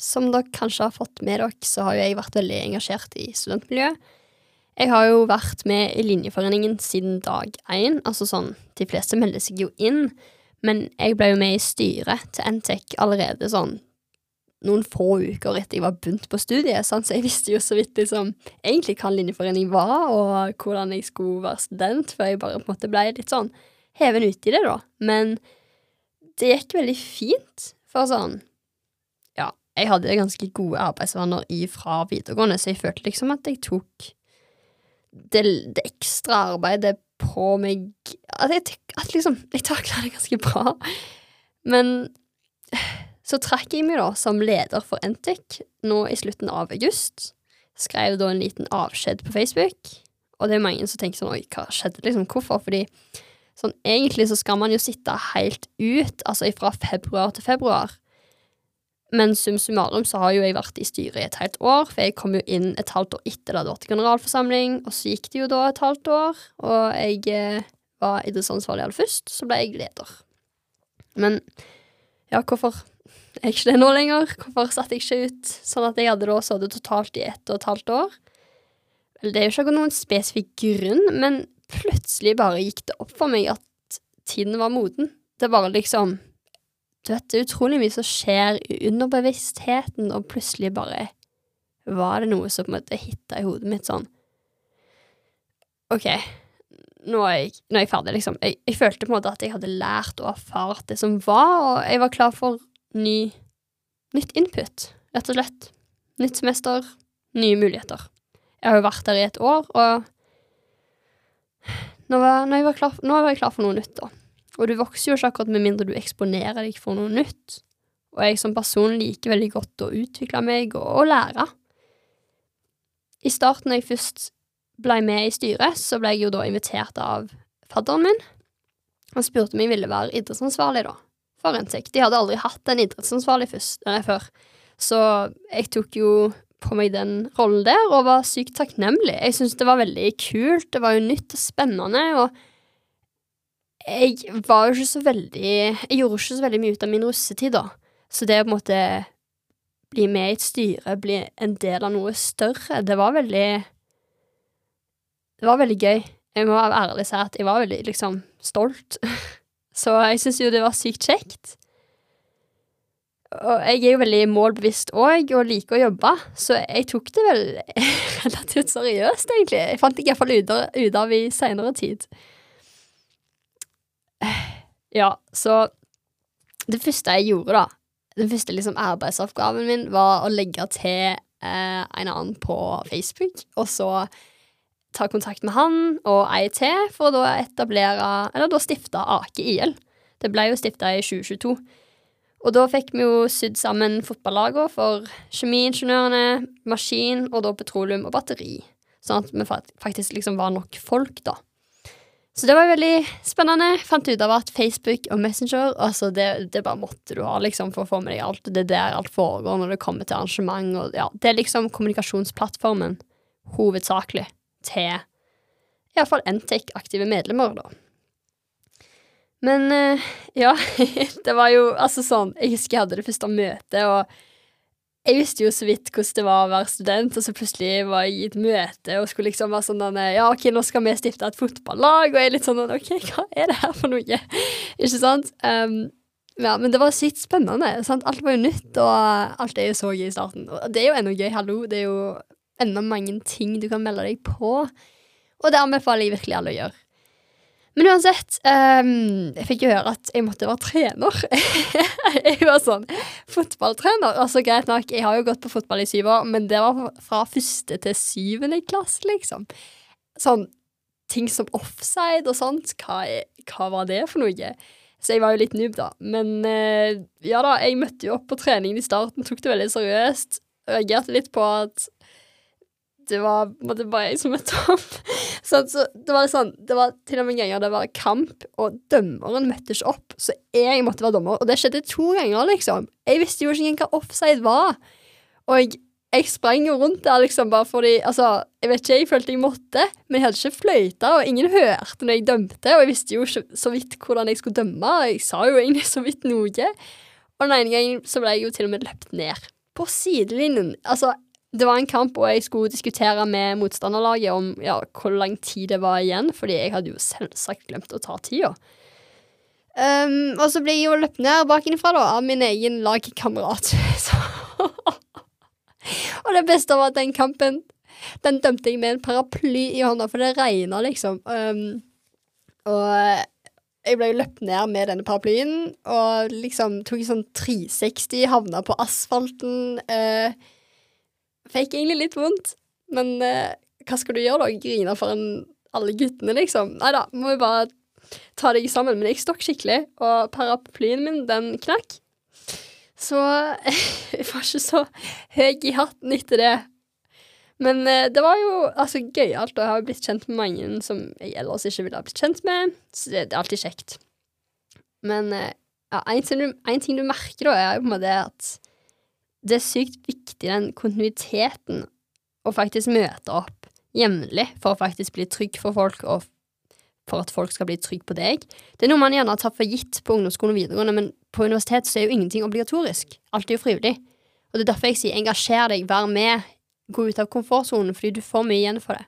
som dere kanskje har fått med dere, så har jo jeg vært veldig engasjert i studentmiljøet. Jeg har jo vært med i Linjeforeningen siden dag én. Altså sånn, de fleste melder seg jo inn, men jeg ble jo med i styret til NTEC allerede sånn noen få uker etter jeg var begynt på studiet, sånn, så jeg visste jo så vidt liksom egentlig hva en linjeforening var, og hvordan jeg skulle være student, før jeg bare på en måte ble litt sånn heven uti det, da. Men det gikk veldig fint, for sånn jeg hadde ganske gode arbeidsvaner fra videregående, så jeg følte liksom at jeg tok det, det ekstra arbeidet på meg At jeg, at liksom, jeg takla det ganske bra. Men så trakk jeg meg da som leder for NTIC nå i slutten av august. Skrev da en liten avskjed på Facebook, og det er mange som tenker sånn oi, hva skjedde, liksom, hvorfor? Fordi sånn egentlig så skal man jo sitte helt ut, altså fra februar til februar. Men sum summarum så har jo jeg vært i styret i et helt år, for jeg kom jo inn et halvt år etter det hadde vært generalforsamling, og så gikk det jo da et halvt år, og jeg eh, var idrettsansvarlig aller først, så ble jeg leder. Men ja, hvorfor er jeg ikke det nå lenger? Hvorfor satte jeg ikke ut sånn at jeg hadde da sittet totalt i ett og et halvt år? Det er jo ikke noen spesifikk grunn, men plutselig bare gikk det opp for meg at tiden var moden. Det var liksom Du vet, det er utrolig mye som skjer i underbevisstheten, og plutselig bare var det noe som på en måte hitta i hodet mitt sånn OK, nå er jeg, nå er jeg ferdig, liksom. Jeg, jeg, følte på en måte at jeg hadde lært og erfart det som var, og jeg var klar for ny, nytt input, rett og slett. Nytt semester, nye muligheter. Jeg har jo vært der i et år, og nå var, nå var, klar, nå var jeg klar for noe nytt, da. Og du vokser jo ikke akkurat med mindre du eksponerer deg for noe nytt. Og jeg som person liker veldig godt å utvikle meg og, og lære. I starten, da jeg først ble med i styret, så ble jeg jo da invitert av fadderen min. Han spurte om jeg ville være idrettsansvarlig, da for NTEC. De hadde aldri hatt en idrettsansvarlig først, nei, før. Så jeg tok jo på meg den rollen der, og var sykt takknemlig. Jeg syntes det var veldig kult, det var jo nytt og spennende, og jeg var jo ikke så veldig Jeg gjorde ikke så veldig mye ut av min russetid, da. Så det å på en måte bli med i et styre, bli en del av noe større, det var veldig Det var veldig gøy. Jeg må være ærlig og si at jeg var veldig, liksom, stolt. Så jeg syns jo det var sykt kjekt. Og jeg er jo veldig målbevisst òg, og liker å jobbe, så jeg tok det vel relativt seriøst, egentlig. Jeg fant det iallfall ut, av i seinere tid. Ja, så Det første jeg gjorde, da, den første liksom arbeidsoppgaven min, var å legge til eh, en annen på Facebook, og så ta kontakt med han og ei til for å da etablere, eller da stifte Ake IL. Det ble jo stifta i 2022. Og da fikk vi jo sydd sammen fotballagene for kjemiingeniørene, maskin og da petroleum og batteri. Sånn at vi faktisk liksom var nok folk, da. Så det var veldig spennende. Fant ut av at Facebook og Messenger altså det, det bare måtte du ha liksom for å få med deg alt. Det er der alt foregår når det kommer til arrangement. Og, ja, det er liksom kommunikasjonsplattformen hovedsakelig til iallfall NTEC-aktive medlemmer, da. Men uh, ja, det var jo altså sånn Jeg husker jeg hadde det første møtet, og jeg visste jo så vidt hvordan det var å være student, og så plutselig var jeg i et møte og skulle liksom være sånn Ja, OK, nå skal vi stifte et fotballag, og jeg er litt sånn OK, hva er det her for noe? Ikke sant? Um, ja, men det var sykt spennende. Sant? Alt var jo nytt, og alt er jo så gøy i starten. Og det er jo ennå gøy, hallo. Det er jo enda mange ting du kan melde deg på, og det anbefaler jeg virkelig alle å gjøre. Men uansett, um, jeg fikk jo høre at jeg måtte være trener. jeg var sånn fotballtrener. Altså Greit nok, jeg har jo gått på fotball i syv år, men det var fra første til syvende klasse, liksom. Sånn ting som offside og sånt, hva, hva var det for noe? Så jeg var jo litt noob, da. Men uh, ja da, jeg møtte jo opp på treningen i starten, tok det veldig seriøst. Reagerte litt på at det var bare jeg som møtte opp. Så, så, det var sånn, det var til og med ganger det var kamp, og dømmeren møtte ikke opp, så jeg måtte være dommer. Og det skjedde to ganger, liksom. Jeg visste jo ikke engang hva offside var. Og jeg, jeg sprang jo rundt der liksom bare fordi Altså, jeg vet ikke, jeg følte jeg måtte, men jeg hadde ikke fløyta, og ingen hørte når jeg dømte, og jeg visste jo ikke så vidt hvordan jeg skulle dømme, og jeg sa jo egentlig så vidt noe. Og den ene gangen så ble jeg jo til og med løpt ned. på sidelinjen. Altså, det var en kamp, og jeg skulle diskutere med motstanderlaget om ja, hvor lang tid det var igjen, fordi jeg hadde jo selvsagt glemt å ta tida. Um, og så ble jeg jo løpt ned bakenfra da, av min egen lagkamerat. og det beste var at den kampen den dømte jeg med en paraply i hånda, for det regna, liksom. Um, og jeg ble løpt ned med denne paraplyen, og liksom tok sånn 360, havna på asfalten. Uh, fikk egentlig litt vondt, men uh, hva skal du gjøre, da? Grine foran alle guttene, liksom? Nei da, må vi bare ta deg sammen. Men jeg stokk skikkelig, og paraplyen min, den knakk. Så jeg var ikke så høy i hatten etter det. Men eh, det var jo altså gøyalt, og jeg har blitt kjent med mange som jeg ellers ikke ville ha blitt kjent med, så det, det er alltid kjekt. Men eh, ja, en, ting du, en ting du merker, da, er jo på en måte at det er sykt viktig, den kontinuiteten, å faktisk møte opp jevnlig for å faktisk bli trygg for folk, og for at folk skal bli trygg på deg. Det er noe man gjerne tar for gitt på ungdomsskolen og videregående, men på universitet så er jo ingenting obligatorisk. Alt er jo frivillig. Og det er derfor jeg sier engasjer deg, vær med, gå ut av komfortsonen, fordi du får mye igjen for det.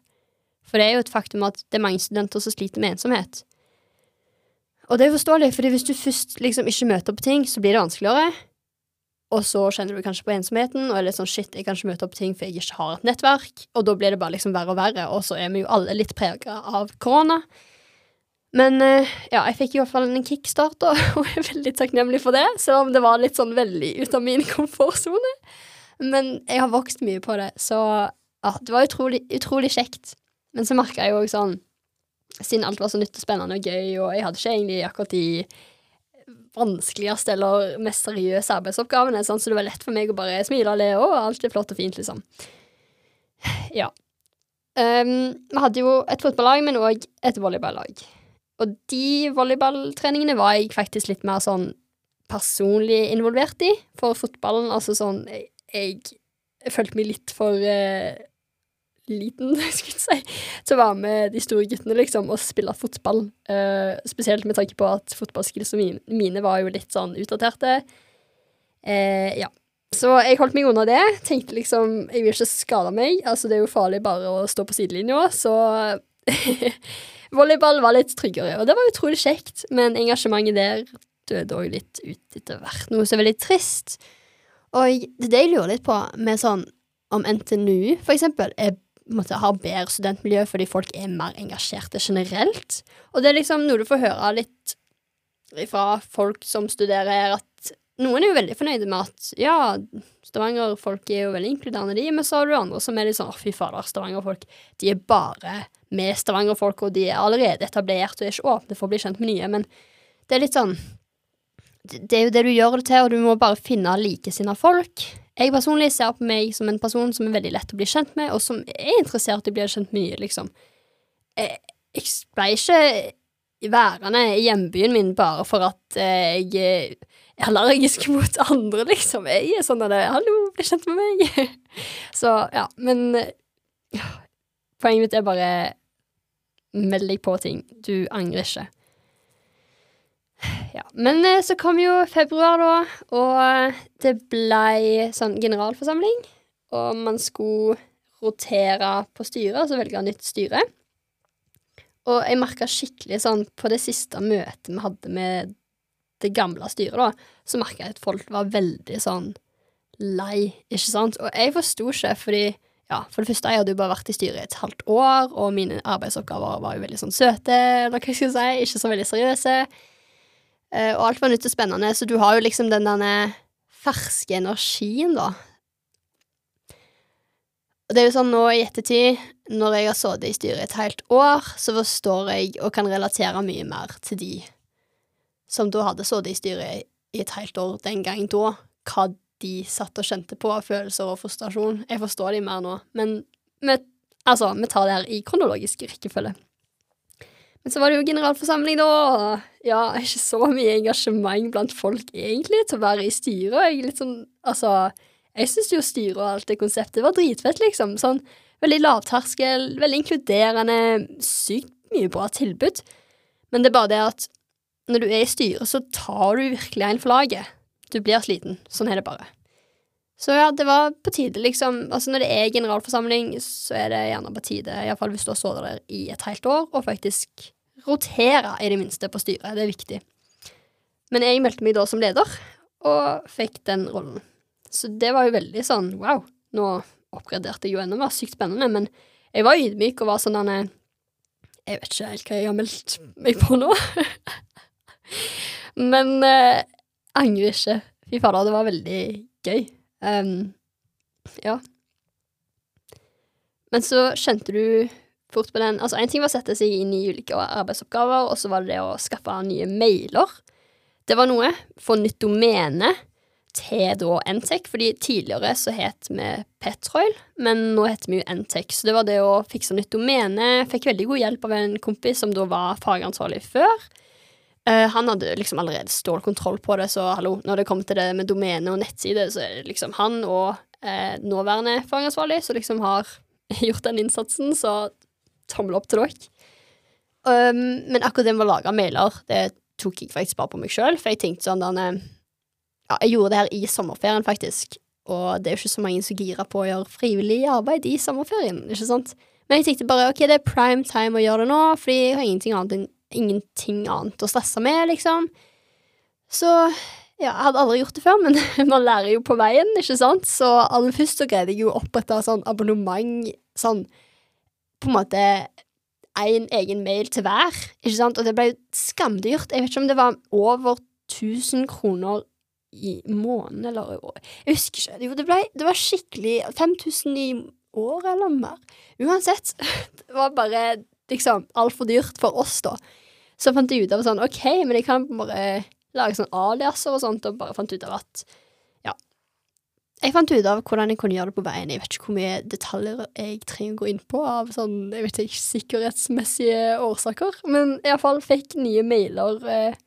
For det er jo et faktum at det er mange studenter som sliter med ensomhet. Og det er forståelig, fordi hvis du først liksom ikke møter på ting, så blir det vanskeligere. Og så kjenner du kanskje på ensomheten, og er litt sånn shit, jeg kan ikke møte opp ting for jeg ikke har et nettverk, og da blir det bare liksom verre og verre, og så er vi jo alle litt prega av korona. Men eh, ja, jeg fikk i hvert fall en kickstart, og jeg er veldig takknemlig for det, selv om det var litt sånn veldig ut av min komfortsone. Men jeg har vokst mye på det, så ja, det var utrolig, utrolig kjekt. Men så merka jeg jo òg sånn Siden alt var så nytt og spennende og gøy, og jeg hadde ikke egentlig akkurat de vanskeligste eller mest seriøse arbeidsoppgavene, sånn, så det var lett for meg å bare smile og le, og alt er flott og fint, liksom. Ja. Um, vi hadde jo et fotballag, men òg et volleyballag. Og de volleyballtreningene var jeg faktisk litt mer sånn personlig involvert i. For fotballen, altså sånn jeg, jeg, følte meg litt for uh, liten, skulle jeg si, til å være med de store guttene, liksom, og spille fotball. Uh, spesielt med tanke på at fotballskillsene mine, mine var jo litt sånn utdaterte. Uh, ja. Så jeg holdt meg unna det. Tenkte liksom jeg vil ikke skade meg. Altså, det er jo farlig bare å stå på sidelinja, så volleyball var litt tryggere. Og det var utrolig kjekt, men engasjementet der døde òg litt ut etter hvert. Noe som er veldig trist. Og det er det jeg lurer litt på med sånn om NTNU, for eksempel, er, måtte, har bedre studentmiljø fordi folk er mer engasjerte generelt. Og det er liksom noe du får høre litt fra folk som studerer her, at noen er jo veldig fornøyde med at ja, Stavanger-folk er jo veldig inkluderende, de, men så har du andre som er litt sånn fy fader, Stavanger-folk, de er bare med Stavanger-folk, og de er allerede etablert og er ikke åpne for å bli kjent med nye, men det er litt sånn det er jo det du gjør det til, og du må bare finne likesinnede folk. Jeg personlig ser på meg som en person som er veldig lett å bli kjent med, og som er interessert i å bli kjent mye, liksom. Jeg, jeg ble ikke værende i hjembyen min bare for at eh, jeg er allergisk mot andre, liksom. Jeg er sånn at 'hallo, bli kjent med meg'. Så ja, men Poenget mitt er bare meld deg på ting. Du angrer ikke. Ja. Men eh, så kom jo februar, da, og det blei sånn generalforsamling. Og man skulle rotere på styret, altså velge nytt styre. Og jeg merka skikkelig sånn på det siste møtet vi hadde med det gamle styret, da, så merka jeg at folk var veldig sånn lei, ikke sant? Og jeg forsto ikke, fordi ja, for det første, jeg hadde jo bare vært i styret i et halvt år, og mine arbeidsoppgaver var jo veldig sånn søte, eller hva skal jeg si, ikke så veldig seriøse. Uh, og alt var nytt og spennende, så du har jo liksom den derne ferske energien, da. Og det er jo sånn nå i ettertid, når jeg har sittet i styret et helt år, så forstår jeg og kan relatere mye mer til de som da hadde sittet i styret i et helt år den gang da, hva de satt og kjente på av følelser og frustrasjon. Jeg forstår de mer nå, men vi, altså, vi tar det her i kronologisk rekkefølge. Men så var det jo generalforsamling, da. Ja, ikke så mye engasjement blant folk, egentlig, til å være i styret. Jeg litt sånn, altså Jeg syns jo styret og alt det konseptet var dritfett, liksom. Sånn veldig lavterskel, veldig inkluderende, sykt mye bra tilbud. Men det er bare det at når du er i styret, så tar du virkelig en for laget. Du blir sliten. Sånn er det bare. Så ja, det var på tide, liksom. Altså når det er generalforsamling, så er det gjerne på tide, iallfall hvis du har stått der i et helt år, og faktisk rotere, i det minste, på styret. Det er viktig. Men jeg meldte meg da som leder, og fikk den rollen. Så det var jo veldig sånn wow, nå oppgraderte jeg jo enda mer, sykt spennende, men jeg var ydmyk og var sånn denne Jeg vet ikke helt hva jeg har meldt meg på nå. men eh, angrer ikke. Fy fader, det var veldig gøy. Um, ja. Men så skjønte du fort på den Altså, én ting var å sette seg inn i ulike arbeidsoppgaver, og så var det det å skaffe nye mailer. Det var noe. Få nytt domene til da Ntech, fordi tidligere så het vi Petroil, men nå heter vi jo Ntech. Så det var det å fikse nytt domene. Fikk veldig god hjelp av en kompis som da var fagansvarlig før. Uh, han hadde liksom allerede stålkontroll på det, så hallo, når det kom til det med domene og nettside, så er det liksom han og uh, nåværende fagansvarlig som liksom har gjort den innsatsen, så tommel opp til dere. Um, men akkurat det med å lage mailer, det tok jeg faktisk bare på meg sjøl, for jeg tenkte sånn denne Ja, jeg gjorde det her i sommerferien, faktisk, og det er jo ikke så mange som girer på å gjøre frivillig arbeid i sommerferien, ikke sant? Men jeg tenkte bare ok, det er prime time å gjøre det nå, fordi jeg har ingenting annet enn ingenting annet å stresse med, liksom. Så ja, jeg hadde aldri gjort det før, men man lærer jo på veien, ikke sant? Så aller først så greide jeg jo å opprette sånn abonnement, sånn på en måte en egen mail til hver, ikke sant? Og det ble jo skamdyrt. Jeg vet ikke om det var over 1000 kroner i måneden, eller Jeg husker ikke. Jo, det, ble, det var skikkelig 5000 i året eller mer. Uansett, det var bare liksom altfor dyrt for oss, da. Så fant jeg ut av sånn, OK, men jeg kan bare lage sånn aliaser og sånt, og bare fant ut av at ja. Jeg fant ut av hvordan jeg kunne gjøre det på veien. Jeg vet ikke hvor mye detaljer jeg trenger å gå inn på av sånn, jeg vet ikke, sikkerhetsmessige årsaker, men iallfall fikk nye mailer eh,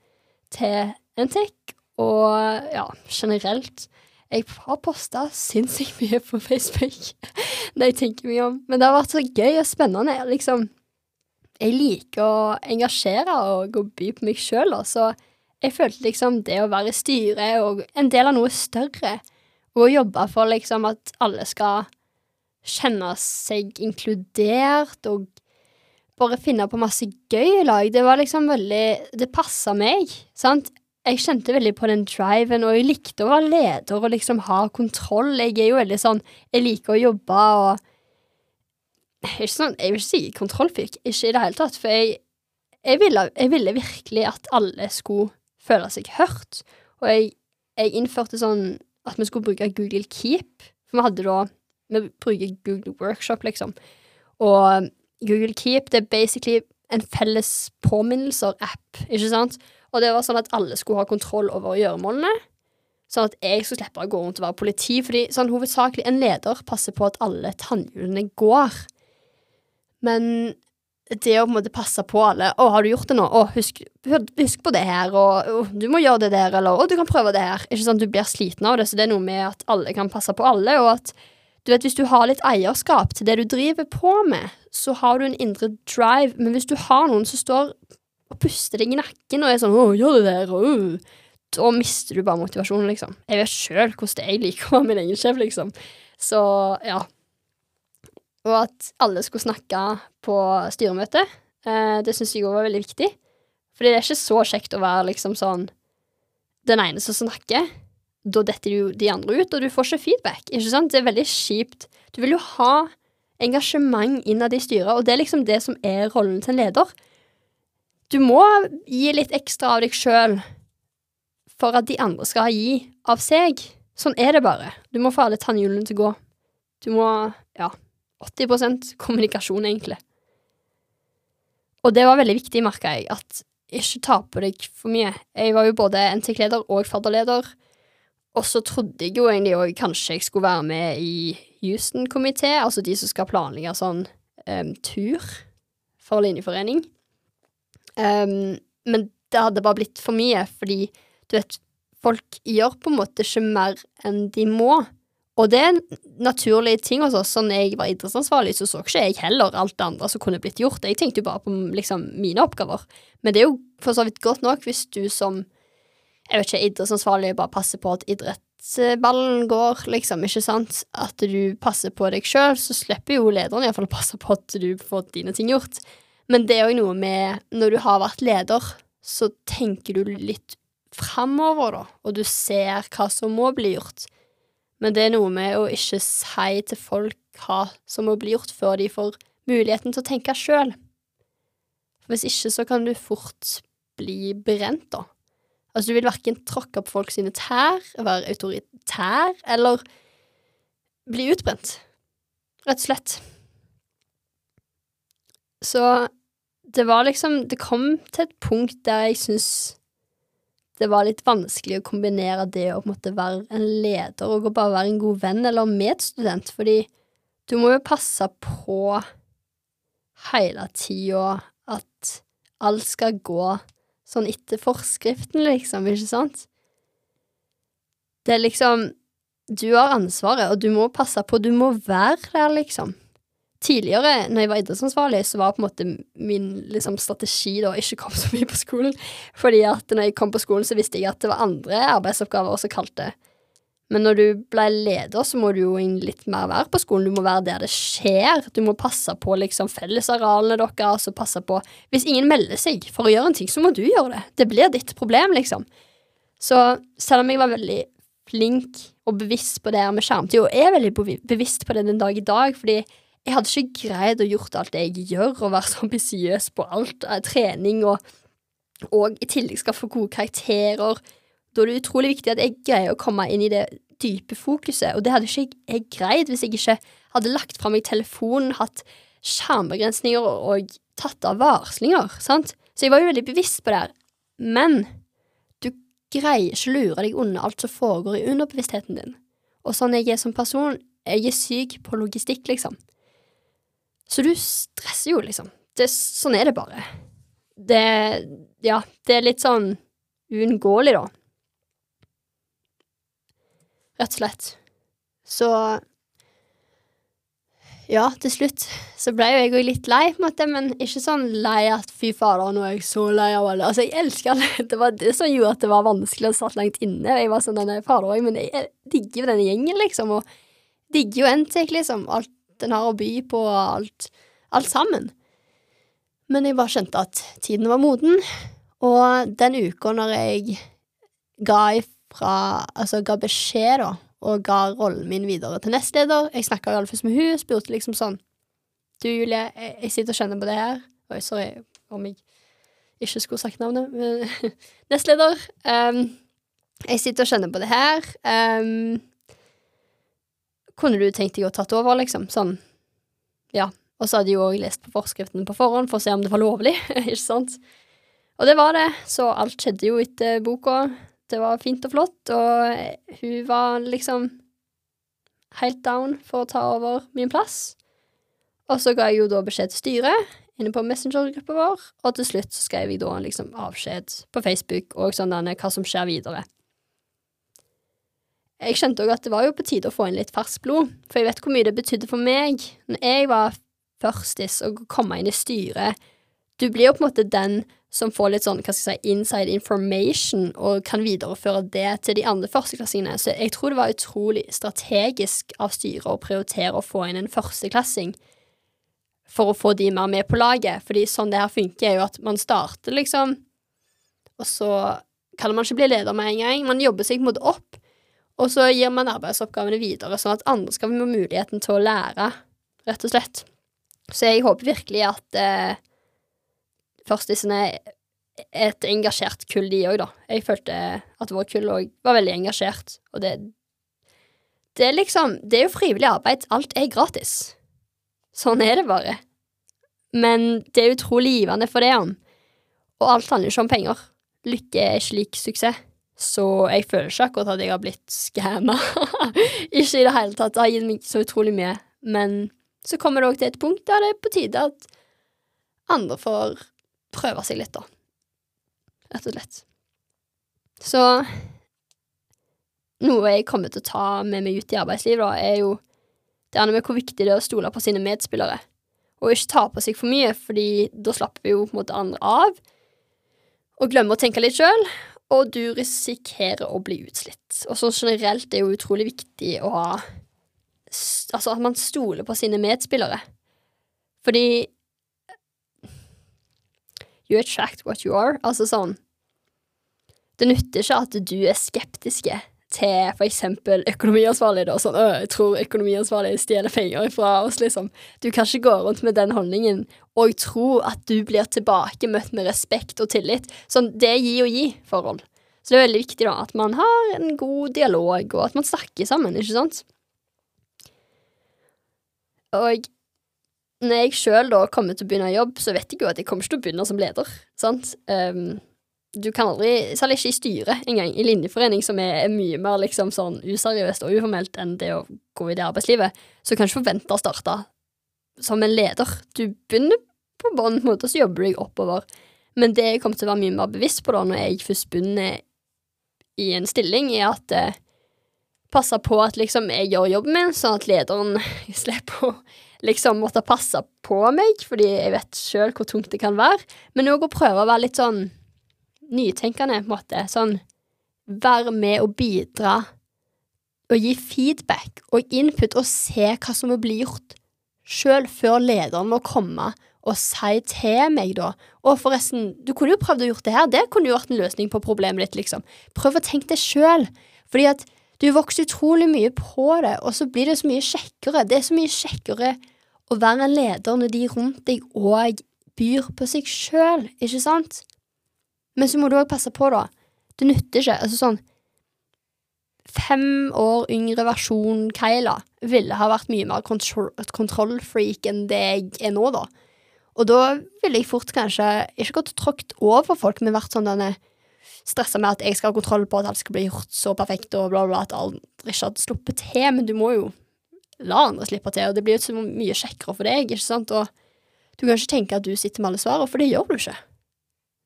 til Ntech, og ja, generelt jeg har posta sinnssykt mye på Facebook, det jeg tenker mye om. Men det har vært så gøy og spennende. Liksom, jeg liker å engasjere og å by på meg sjøl, så jeg følte liksom det å være i styret og en del av noe større, og å jobbe for liksom at alle skal kjenne seg inkludert og bare finne på masse gøy i lag, det var liksom veldig Det passa meg, sant? Jeg kjente veldig på den driven, og jeg likte å være leder og liksom ha kontroll. Jeg er jo veldig sånn Jeg liker å jobbe og ikke sånn, Jeg vil ikke si kontrollfyk, ikke i det hele tatt, for jeg, jeg, ville, jeg, ville, virkelig at alle skulle føle seg hørt. Og jeg, jeg, innførte sånn at vi skulle bruke Google Keep, for vi hadde da Vi bruker Google Workshop, liksom. Og Google Keep det er basically en felles påminnelser-app, ikke sant? Og det var sånn at alle skulle ha kontroll over gjøremålene. Sånn at jeg skulle slippe å gå rundt og være politi. Fordi sånn hovedsakelig en leder passer på at alle tannhjulene går. Men det å på en måte passe på alle 'Å, har du gjort det nå? Å, husk, husk på det her', og du må gjøre det der', eller 'Å, du kan prøve det her'. Ikke sant, Du blir sliten av det, så det er noe med at alle kan passe på alle, og at du vet, Hvis du har litt eierskap til det du driver på med, så har du en indre drive, men hvis du har noen som står og puster deg i nakken og er sånn 'Å, gjør det der', og da mister du bare motivasjonen, liksom. Jeg vet sjøl hvordan jeg liker å være min egen sjef, liksom. Så ja, og at alle skulle snakke på styremøtet. Eh, det syns jeg òg var veldig viktig. Fordi det er ikke så kjekt å være liksom sånn den ene som snakker. Da detter jo de andre ut, og du får ikke feedback. Ikke sant? Det er veldig kjipt. Du vil jo ha engasjement innad i styret, og det er liksom det som er rollen til en leder. Du må gi litt ekstra av deg sjøl for at de andre skal gi av seg. Sånn er det bare. Du må få alle tannhjulene til å gå. Du må Ja. 80% kommunikasjon, egentlig. Og det var veldig viktig, merka jeg, at ikke ta på deg for mye. Jeg var jo både NTK-leder og fadderleder, og så trodde jeg jo egentlig òg kanskje jeg skulle være med i Houston-komité, altså de som skal planlegge sånn um, tur for linjeforening. Um, men det hadde bare blitt for mye, fordi du vet, folk gjør på en måte ikke mer enn de må. Og det er en naturlig ting hos oss. Sånn jeg var idrettsansvarlig, så så ikke jeg heller alt det andre som kunne blitt gjort. Jeg tenkte jo bare på liksom, mine oppgaver. Men det er jo for så vidt godt nok hvis du som jeg vet ikke, idrettsansvarlig bare passer på at idrettsballen går, liksom, ikke sant, at du passer på deg sjøl, så slipper jo lederen iallfall å passe på at du får dine ting gjort. Men det er òg noe med Når du har vært leder, så tenker du litt framover, da, og du ser hva som må bli gjort. Men det er noe med å ikke si til folk hva som må bli gjort, før de får muligheten til å tenke sjøl. Hvis ikke så kan du fort bli brent, da. Altså, du vil verken tråkke på folk sine tær, være autoritær, eller bli utbrent. Rett og slett. Så det var liksom Det kom til et punkt der jeg syns det var litt vanskelig å kombinere det å på en måte være en leder og bare være en god venn eller medstudent, fordi du må jo passe på hele tida at alt skal gå sånn etter forskriften, liksom, ikke sant? Det er liksom Du har ansvaret, og du må passe på, du må være der, liksom. Tidligere, når jeg var idrettsansvarlig, så var på en måte min liksom, strategi da ikke komme så mye på skolen. Fordi at når jeg kom på skolen, så visste jeg at det var andre arbeidsoppgaver som kalte. Men når du ble leder, så må du jo litt mer være på skolen. Du må være der det skjer. Du må passe på liksom fellesarealene deres, og passe på Hvis ingen melder seg for å gjøre en ting, så må du gjøre det. Det blir ditt problem, liksom. Så selv om jeg var veldig flink og bevisst på det her med skjermtid, og er veldig bevisst på det den dag i dag, fordi jeg hadde ikke greid å gjort alt det jeg gjør, og vært så ambisiøs på alt, eh, trening, og, og i tillegg skal få gode karakterer. Da er det utrolig viktig at jeg greier å komme inn i det dype fokuset, og det hadde ikke jeg greid hvis jeg ikke hadde lagt fra meg telefonen, hatt skjermbegrensninger og tatt av varslinger, sant? Så jeg var jo veldig bevisst på det her. Men du greier ikke å lure deg unna alt som foregår i underbevisstheten din. Og sånn jeg er som person, jeg er syk på logistikk, liksom. Så du stresser jo, liksom. Det, sånn er det bare. Det Ja, det er litt sånn uunngåelig, da. Rett og slett. Så ja, til slutt så ble jo jeg òg litt lei, på en måte, men ikke sånn lei at fy fader, nå er jeg så lei av alle. Altså, jeg elsker alle. Det var det som gjorde at det var vanskelig å satt langt inne. Jeg var sånn denne fader òg, men jeg digger jo denne gjengen, liksom, og digger jo NTEC, liksom. Alt den har å by på, alt, alt sammen. Men jeg bare skjønte at tiden var moden, og den uka når jeg ga ifra Altså ga beskjed, da, og ga rollen min videre til nestleder Jeg snakka først med hun, spurte liksom sånn Du, Julie, jeg, jeg sitter og kjenner på det her. Oi, sorry om jeg ikke skulle sagt navnet. Nestleder. Um, jeg sitter og kjenner på det her. Um, kunne du tenkt deg å tatt over, liksom? Sånn, ja. Og så hadde jeg jo òg lest på forskriften på forhånd for å se om det var lovlig, ikke sant? Og det var det, så alt skjedde jo etter boka. Det var fint og flott, og hun var liksom helt down for å ta over min plass. Og så ga jeg jo da beskjed til styret inne på Messenger-gruppa vår, og til slutt så skrev jeg da liksom avskjed på Facebook og sånn denne, hva som skjer videre. Jeg skjønte òg at det var jo på tide å få inn litt ferskt blod, for jeg vet hvor mye det betydde for meg når jeg var førstis og komme inn i styret. Du blir jo på en måte den som får litt sånn hva skal jeg si, inside information og kan videreføre det til de andre førsteklassingene. Så jeg tror det var utrolig strategisk av styret å prioritere å få inn en førsteklassing for å få de mer med på laget. Fordi sånn det her funker, er jo at man starter, liksom, og så kan man ikke bli leder med en gang. Man jobber seg på en måte opp. Og så gir man arbeidsoppgavene videre, sånn at andre skal få muligheten til å lære, rett og slett. Så jeg håper virkelig at eh, førstisene er et engasjert kull, de òg, da. Jeg følte at vår kull òg var veldig engasjert, og det Det er liksom Det er jo frivillig arbeid. Alt er gratis. Sånn er det bare. Men det er utrolig givende for det, om. Og alt handler ikke om penger. Lykke er slik suksess. Så jeg føler ikke akkurat at jeg har blitt skamma. ikke i det hele tatt. Det har gitt meg så utrolig mye. Men så kommer det òg til et punkt der det er på tide at andre får prøve seg litt, da. Rett og slett. Så noe jeg kommer til å ta med meg ut i arbeidslivet, da, er jo det med hvor viktig det er å stole på sine medspillere. Og ikke ta på seg for mye, fordi da slapper vi jo på en måte andre av. Og glemmer å tenke litt sjøl. Og du risikerer å bli utslitt. Og så generelt er det jo utrolig viktig å ha Altså at man stoler på sine medspillere. Fordi You attract what you are. Altså sånn Det nytter ikke at du er skeptiske til eksempel økonomiansvarlig, da. Sånn øh, jeg tror økonomiansvarlig stjeler penger fra oss', liksom. Du kan ikke gå rundt med den holdningen og tro at du blir tilbakemøtt med respekt og tillit. Sånn, det er gi og gi-forhold. Så det er veldig viktig, da, at man har en god dialog, og at man snakker sammen, ikke sant? Og når jeg sjøl kommer til å begynne i jobb, så vet jeg jo at jeg kommer ikke til å begynne som leder, sant. Um, du kan aldri, særlig ikke i styret engang, i linjeforening, som er, mye mer liksom sånn useriøst og uformelt enn det å gå i det arbeidslivet, så kan du ikke forvente å starte som en leder. Du begynner på bånn, og så jobber du deg oppover. Men det jeg kommer til å være mye mer bevisst på da, når jeg først begynner i en stilling, er at eh, passe på at liksom jeg gjør jobben min, sånn at lederen slipper å liksom måtte passe på meg, fordi jeg vet sjøl hvor tungt det kan være, men òg å prøve å være litt sånn nytenkende, på en måte. Sånn være med og bidra og gi feedback og input og se hva som må bli gjort, sjøl før lederen må komme og si til meg, da. Og forresten, du kunne jo prøvd å gjort det her, det kunne jo vært en løsning på problemet ditt, liksom. Prøv å tenke det sjøl, fordi at du vokser utrolig mye på det, og så blir det så mye kjekkere. Det er så mye kjekkere å være en leder når de rundt deg òg byr på seg sjøl, ikke sant? Men så må du òg passe på, da. Det nytter ikke. Altså sånn Fem år yngre versjon Kyla ville ha vært mye mer kontrollfreak enn det jeg er nå, da. Og da ville jeg fort kanskje ikke gått tråkt over folk, men vært sånn denne stressa med at jeg skal ha kontroll på at alt skal bli gjort så perfekt, og bla, bla, at andre ikke hadde sluppet til. Men du må jo la andre slippe til, og det blir jo så mye kjekkere for deg, ikke sant? Og du kan ikke tenke at du sitter med alle svarene, for det gjør du ikke.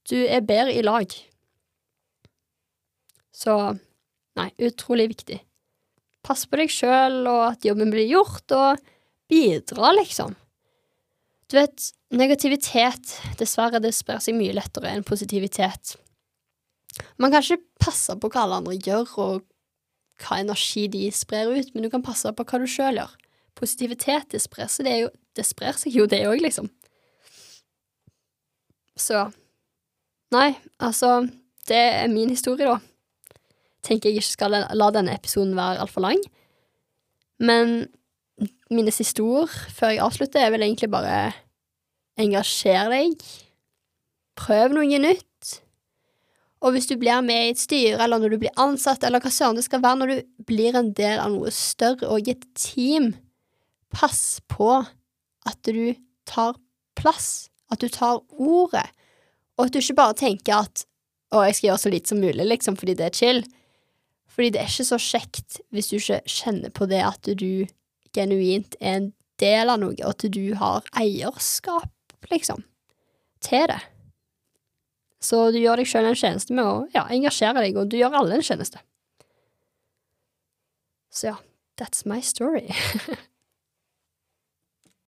Du er bedre i lag. Så nei, utrolig viktig. Pass på deg sjøl, og at jobben blir gjort, og bidra, liksom. Du vet, negativitet, dessverre, det sprer seg mye lettere enn positivitet. Man kan ikke passe på hva alle andre gjør, og hva energi de sprer ut, men du kan passe på hva du sjøl gjør. Positivitet, det sprer seg, det, jo, det sprer seg jo, det òg, liksom. Så Nei, altså, det er min historie, da. Tenker jeg ikke skal la denne episoden være altfor lang. Men mine siste ord før jeg avslutter, er vel egentlig bare engasjer deg. Prøv noe nytt. Og hvis du blir med i et styre, eller når du blir ansatt, eller hva søren det skal være, når du blir en del av noe større og i et team, pass på at du tar plass, at du tar ordet, og at du ikke bare tenker at å, jeg skal gjøre så lite som mulig, liksom, fordi det er chill. Fordi det er ikke så kjekt hvis du ikke kjenner på det at du genuint er en del av noe, og at du har eierskap, liksom, til det. Så du gjør deg sjøl en tjeneste med å ja, engasjere deg, og du gjør alle en tjeneste. Så ja, that's my story.